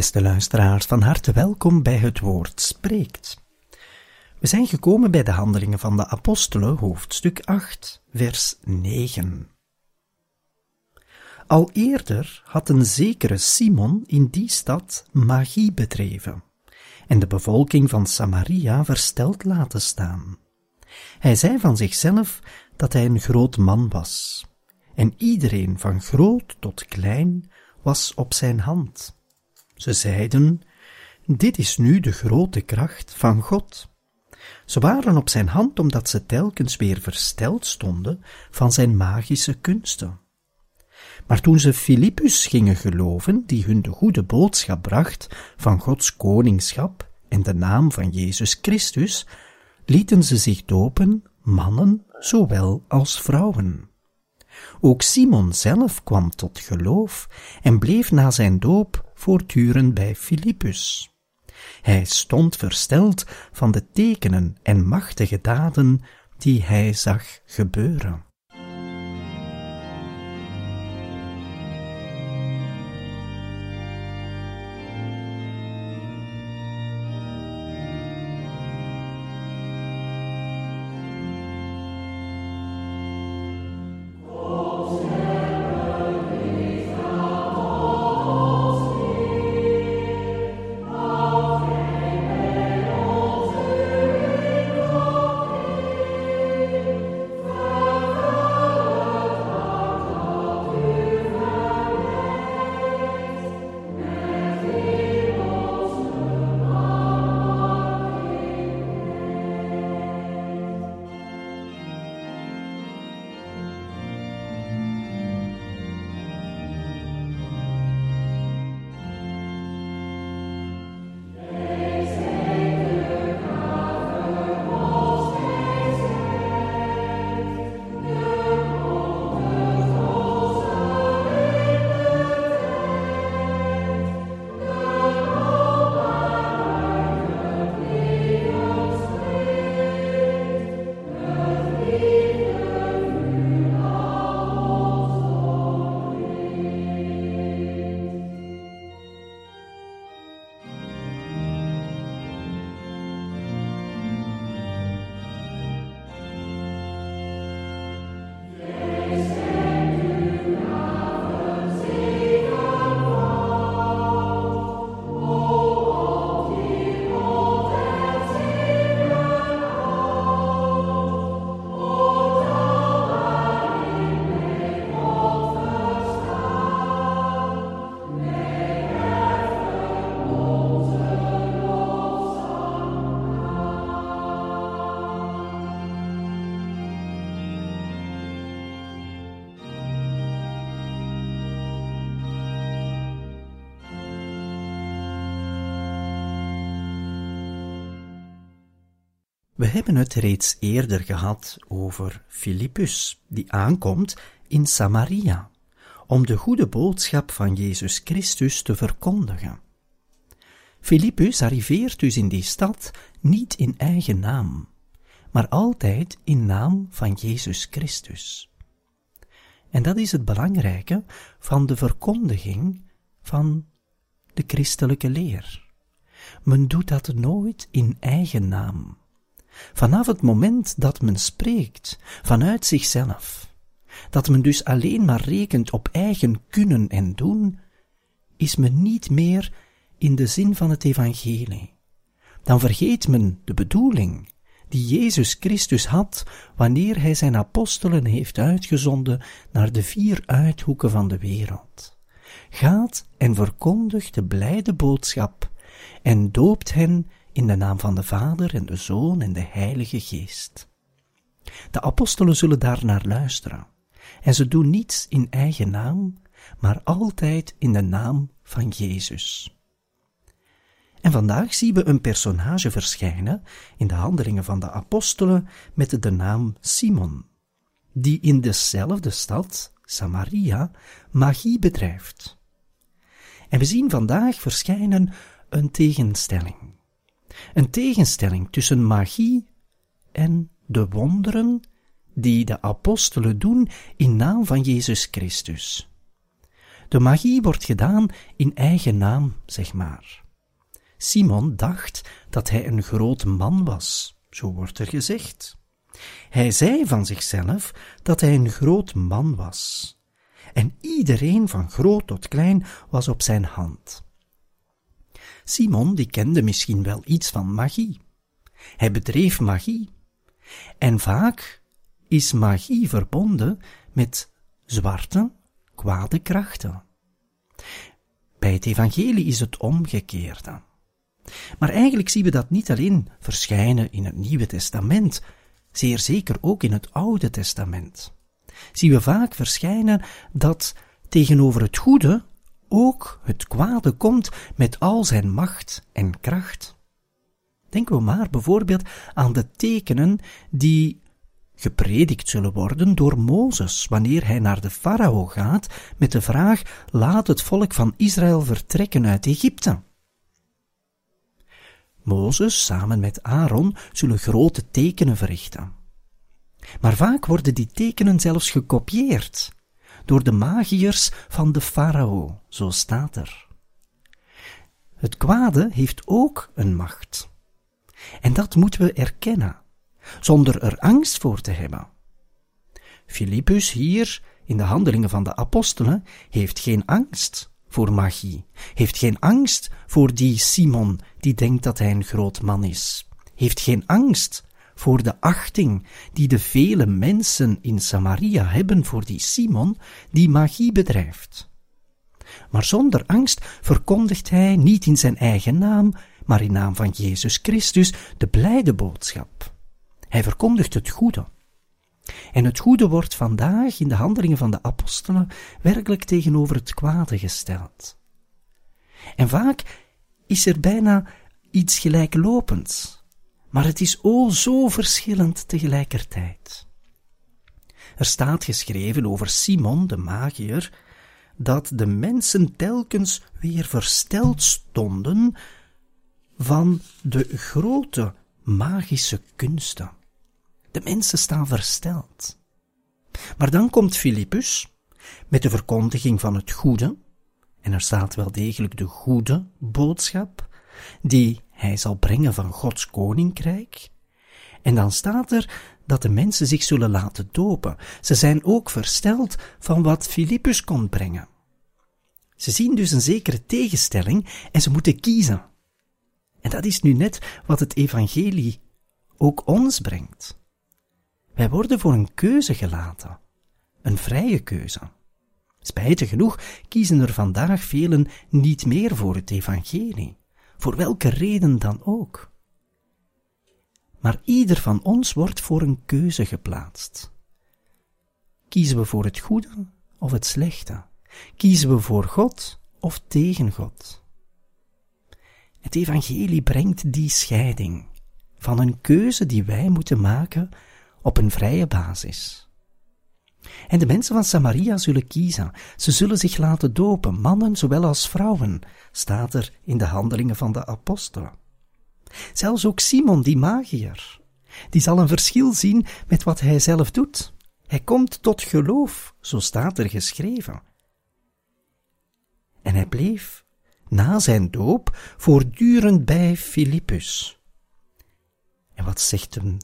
Beste luisteraars, van harte welkom bij het woord spreekt. We zijn gekomen bij de handelingen van de apostelen, hoofdstuk 8, vers 9. Al eerder had een zekere Simon in die stad magie bedreven en de bevolking van Samaria versteld laten staan. Hij zei van zichzelf dat hij een groot man was, en iedereen van groot tot klein was op zijn hand. Ze zeiden, dit is nu de grote kracht van God. Ze waren op zijn hand omdat ze telkens weer versteld stonden van zijn magische kunsten. Maar toen ze Filippus gingen geloven, die hun de goede boodschap bracht van Gods koningschap en de naam van Jezus Christus, lieten ze zich dopen, mannen zowel als vrouwen. Ook Simon zelf kwam tot geloof en bleef na zijn doop voortdurend bij Filippus. Hij stond versteld van de tekenen en machtige daden die hij zag gebeuren. We hebben het reeds eerder gehad over Filippus, die aankomt in Samaria, om de goede boodschap van Jezus Christus te verkondigen. Filippus arriveert dus in die stad niet in eigen naam, maar altijd in naam van Jezus Christus. En dat is het belangrijke van de verkondiging van de christelijke leer. Men doet dat nooit in eigen naam Vanaf het moment dat men spreekt vanuit zichzelf, dat men dus alleen maar rekent op eigen kunnen en doen, is men niet meer in de zin van het evangelie. Dan vergeet men de bedoeling die Jezus Christus had wanneer hij zijn apostelen heeft uitgezonden naar de vier uithoeken van de wereld. Gaat en verkondigt de blijde boodschap en doopt hen in de naam van de Vader en de Zoon en de Heilige Geest. De apostelen zullen daar naar luisteren, En ze doen niets in eigen naam, maar altijd in de naam van Jezus. En vandaag zien we een personage verschijnen in de handelingen van de apostelen met de naam Simon, die in dezelfde stad, Samaria, magie bedrijft. En we zien vandaag verschijnen een tegenstelling. Een tegenstelling tussen magie en de wonderen die de apostelen doen in naam van Jezus Christus. De magie wordt gedaan in eigen naam, zeg maar. Simon dacht dat hij een groot man was, zo wordt er gezegd. Hij zei van zichzelf dat hij een groot man was. En iedereen van groot tot klein was op zijn hand. Simon die kende misschien wel iets van magie. Hij bedreef magie. En vaak is magie verbonden met zwarte, kwade krachten. Bij het evangelie is het omgekeerde. Maar eigenlijk zien we dat niet alleen verschijnen in het Nieuwe Testament, zeer zeker ook in het Oude Testament. Zien we vaak verschijnen dat tegenover het goede ook het kwade komt met al zijn macht en kracht. Denken we maar bijvoorbeeld aan de tekenen die gepredikt zullen worden door Mozes wanneer hij naar de farao gaat met de vraag: laat het volk van Israël vertrekken uit Egypte. Mozes samen met Aaron zullen grote tekenen verrichten. Maar vaak worden die tekenen zelfs gekopieerd door de magiërs van de farao, zo staat er. Het kwade heeft ook een macht. En dat moeten we erkennen, zonder er angst voor te hebben. Filippus hier, in de handelingen van de apostelen, heeft geen angst voor magie, heeft geen angst voor die Simon die denkt dat hij een groot man is, heeft geen angst voor de achting die de vele mensen in Samaria hebben voor die Simon die magie bedrijft. Maar zonder angst verkondigt hij niet in zijn eigen naam, maar in naam van Jezus Christus de blijde boodschap. Hij verkondigt het goede. En het goede wordt vandaag in de handelingen van de apostelen werkelijk tegenover het kwade gesteld. En vaak is er bijna iets gelijklopends, maar het is o zo verschillend tegelijkertijd. Er staat geschreven over Simon de magier dat de mensen telkens weer versteld stonden van de grote magische kunsten. De mensen staan versteld. Maar dan komt Filippus met de verkondiging van het goede, en er staat wel degelijk de goede boodschap, die hij zal brengen van Gods koninkrijk. En dan staat er dat de mensen zich zullen laten dopen. Ze zijn ook versteld van wat Filippus kon brengen. Ze zien dus een zekere tegenstelling en ze moeten kiezen. En dat is nu net wat het evangelie ook ons brengt. Wij worden voor een keuze gelaten, een vrije keuze. Spijtig genoeg kiezen er vandaag velen niet meer voor het evangelie, voor welke reden dan ook. Maar ieder van ons wordt voor een keuze geplaatst. Kiezen we voor het goede of het slechte? Kiezen we voor God of tegen God? Het evangelie brengt die scheiding van een keuze die wij moeten maken op een vrije basis. En de mensen van Samaria zullen kiezen. Ze zullen zich laten dopen, mannen zowel als vrouwen, staat er in de handelingen van de apostelen. Zelfs ook Simon, die magier, die zal een verschil zien met wat hij zelf doet. Hij komt tot geloof, zo staat er geschreven. En hij bleef na zijn doop voortdurend bij Filippus. En wat zegt hem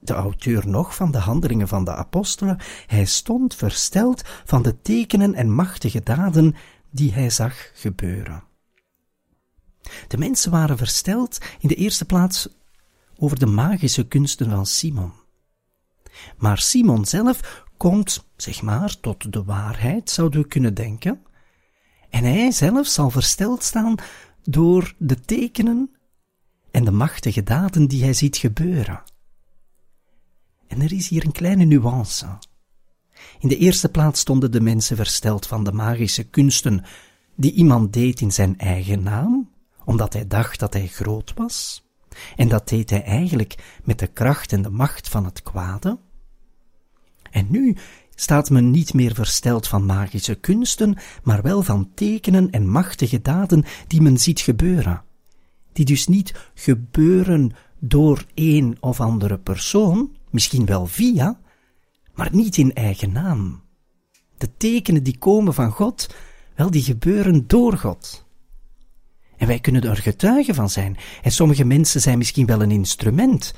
de auteur nog van de handelingen van de apostelen, hij stond versteld van de tekenen en machtige daden die hij zag gebeuren. De mensen waren versteld in de eerste plaats over de magische kunsten van Simon. Maar Simon zelf komt, zeg maar, tot de waarheid, zouden we kunnen denken, en hij zelf zal versteld staan door de tekenen en de machtige daden die hij ziet gebeuren. En er is hier een kleine nuance. In de eerste plaats stonden de mensen versteld van de magische kunsten die iemand deed in zijn eigen naam, omdat hij dacht dat hij groot was. En dat deed hij eigenlijk met de kracht en de macht van het kwade. En nu staat men niet meer versteld van magische kunsten, maar wel van tekenen en machtige daden die men ziet gebeuren. Die dus niet gebeuren door een of andere persoon, misschien wel via, maar niet in eigen naam. De tekenen die komen van God, wel, die gebeuren door God. En wij kunnen er getuigen van zijn. En sommige mensen zijn misschien wel een instrument,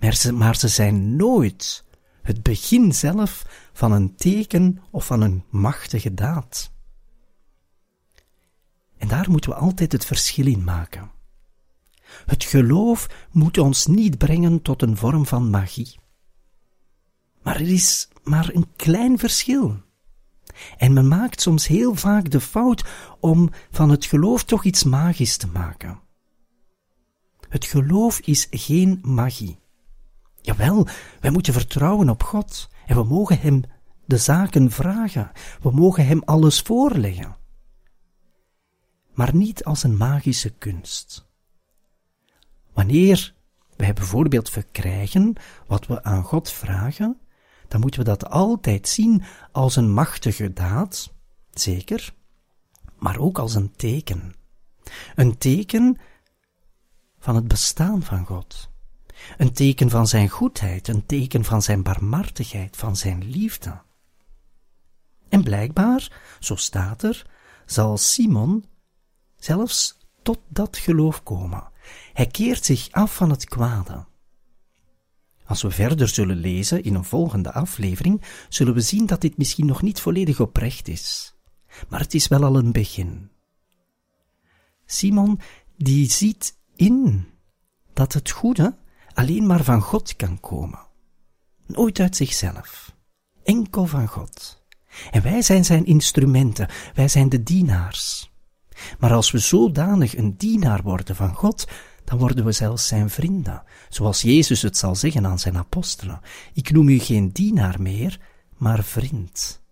maar ze, maar ze zijn nooit het begin zelf van een teken of van een machtige daad. En daar moeten we altijd het verschil in maken. Het geloof moet ons niet brengen tot een vorm van magie. Maar er is maar een klein verschil. En men maakt soms heel vaak de fout om van het geloof toch iets magisch te maken. Het geloof is geen magie. Jawel, wij moeten vertrouwen op God en we mogen Hem de zaken vragen. We mogen Hem alles voorleggen. Maar niet als een magische kunst. Wanneer wij bijvoorbeeld verkrijgen wat we aan God vragen, dan moeten we dat altijd zien als een machtige daad, zeker, maar ook als een teken. Een teken van het bestaan van God. Een teken van zijn goedheid, een teken van zijn barmhartigheid, van zijn liefde. En blijkbaar, zo staat er, zal Simon zelfs tot dat geloof komen. Hij keert zich af van het kwade. Als we verder zullen lezen in een volgende aflevering, zullen we zien dat dit misschien nog niet volledig oprecht is. Maar het is wel al een begin. Simon, die ziet in dat het goede alleen maar van God kan komen. Nooit uit zichzelf. Enkel van God. En wij zijn zijn instrumenten, wij zijn de dienaars. Maar als we zodanig een dienaar worden van God, dan worden we zelfs zijn vrienden, zoals Jezus het zal zeggen aan zijn apostelen. Ik noem u geen dienaar meer, maar vriend.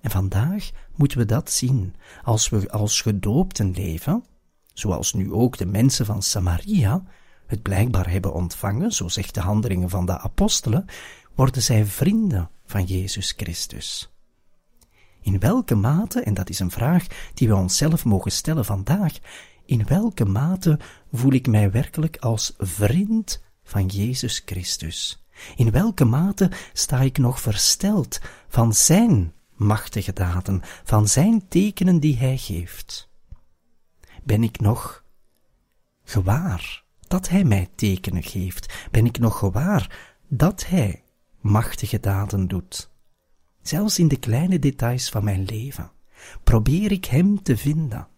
En vandaag moeten we dat zien, als we als gedoopten leven, zoals nu ook de mensen van Samaria het blijkbaar hebben ontvangen, zo zegt de handelingen van de apostelen, worden zij vrienden van Jezus Christus. In welke mate, en dat is een vraag die we onszelf mogen stellen vandaag, in welke mate voel ik mij werkelijk als vriend van Jezus Christus? In welke mate sta ik nog versteld van Zijn machtige daden, van Zijn tekenen die Hij geeft? Ben ik nog gewaar dat Hij mij tekenen geeft? Ben ik nog gewaar dat Hij machtige daden doet? Zelfs in de kleine details van mijn leven probeer ik Hem te vinden.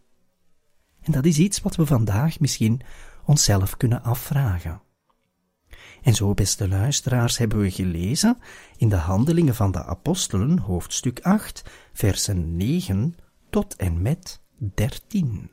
En dat is iets wat we vandaag misschien onszelf kunnen afvragen. En zo, beste luisteraars, hebben we gelezen in de Handelingen van de Apostelen, hoofdstuk 8, versen 9 tot en met 13.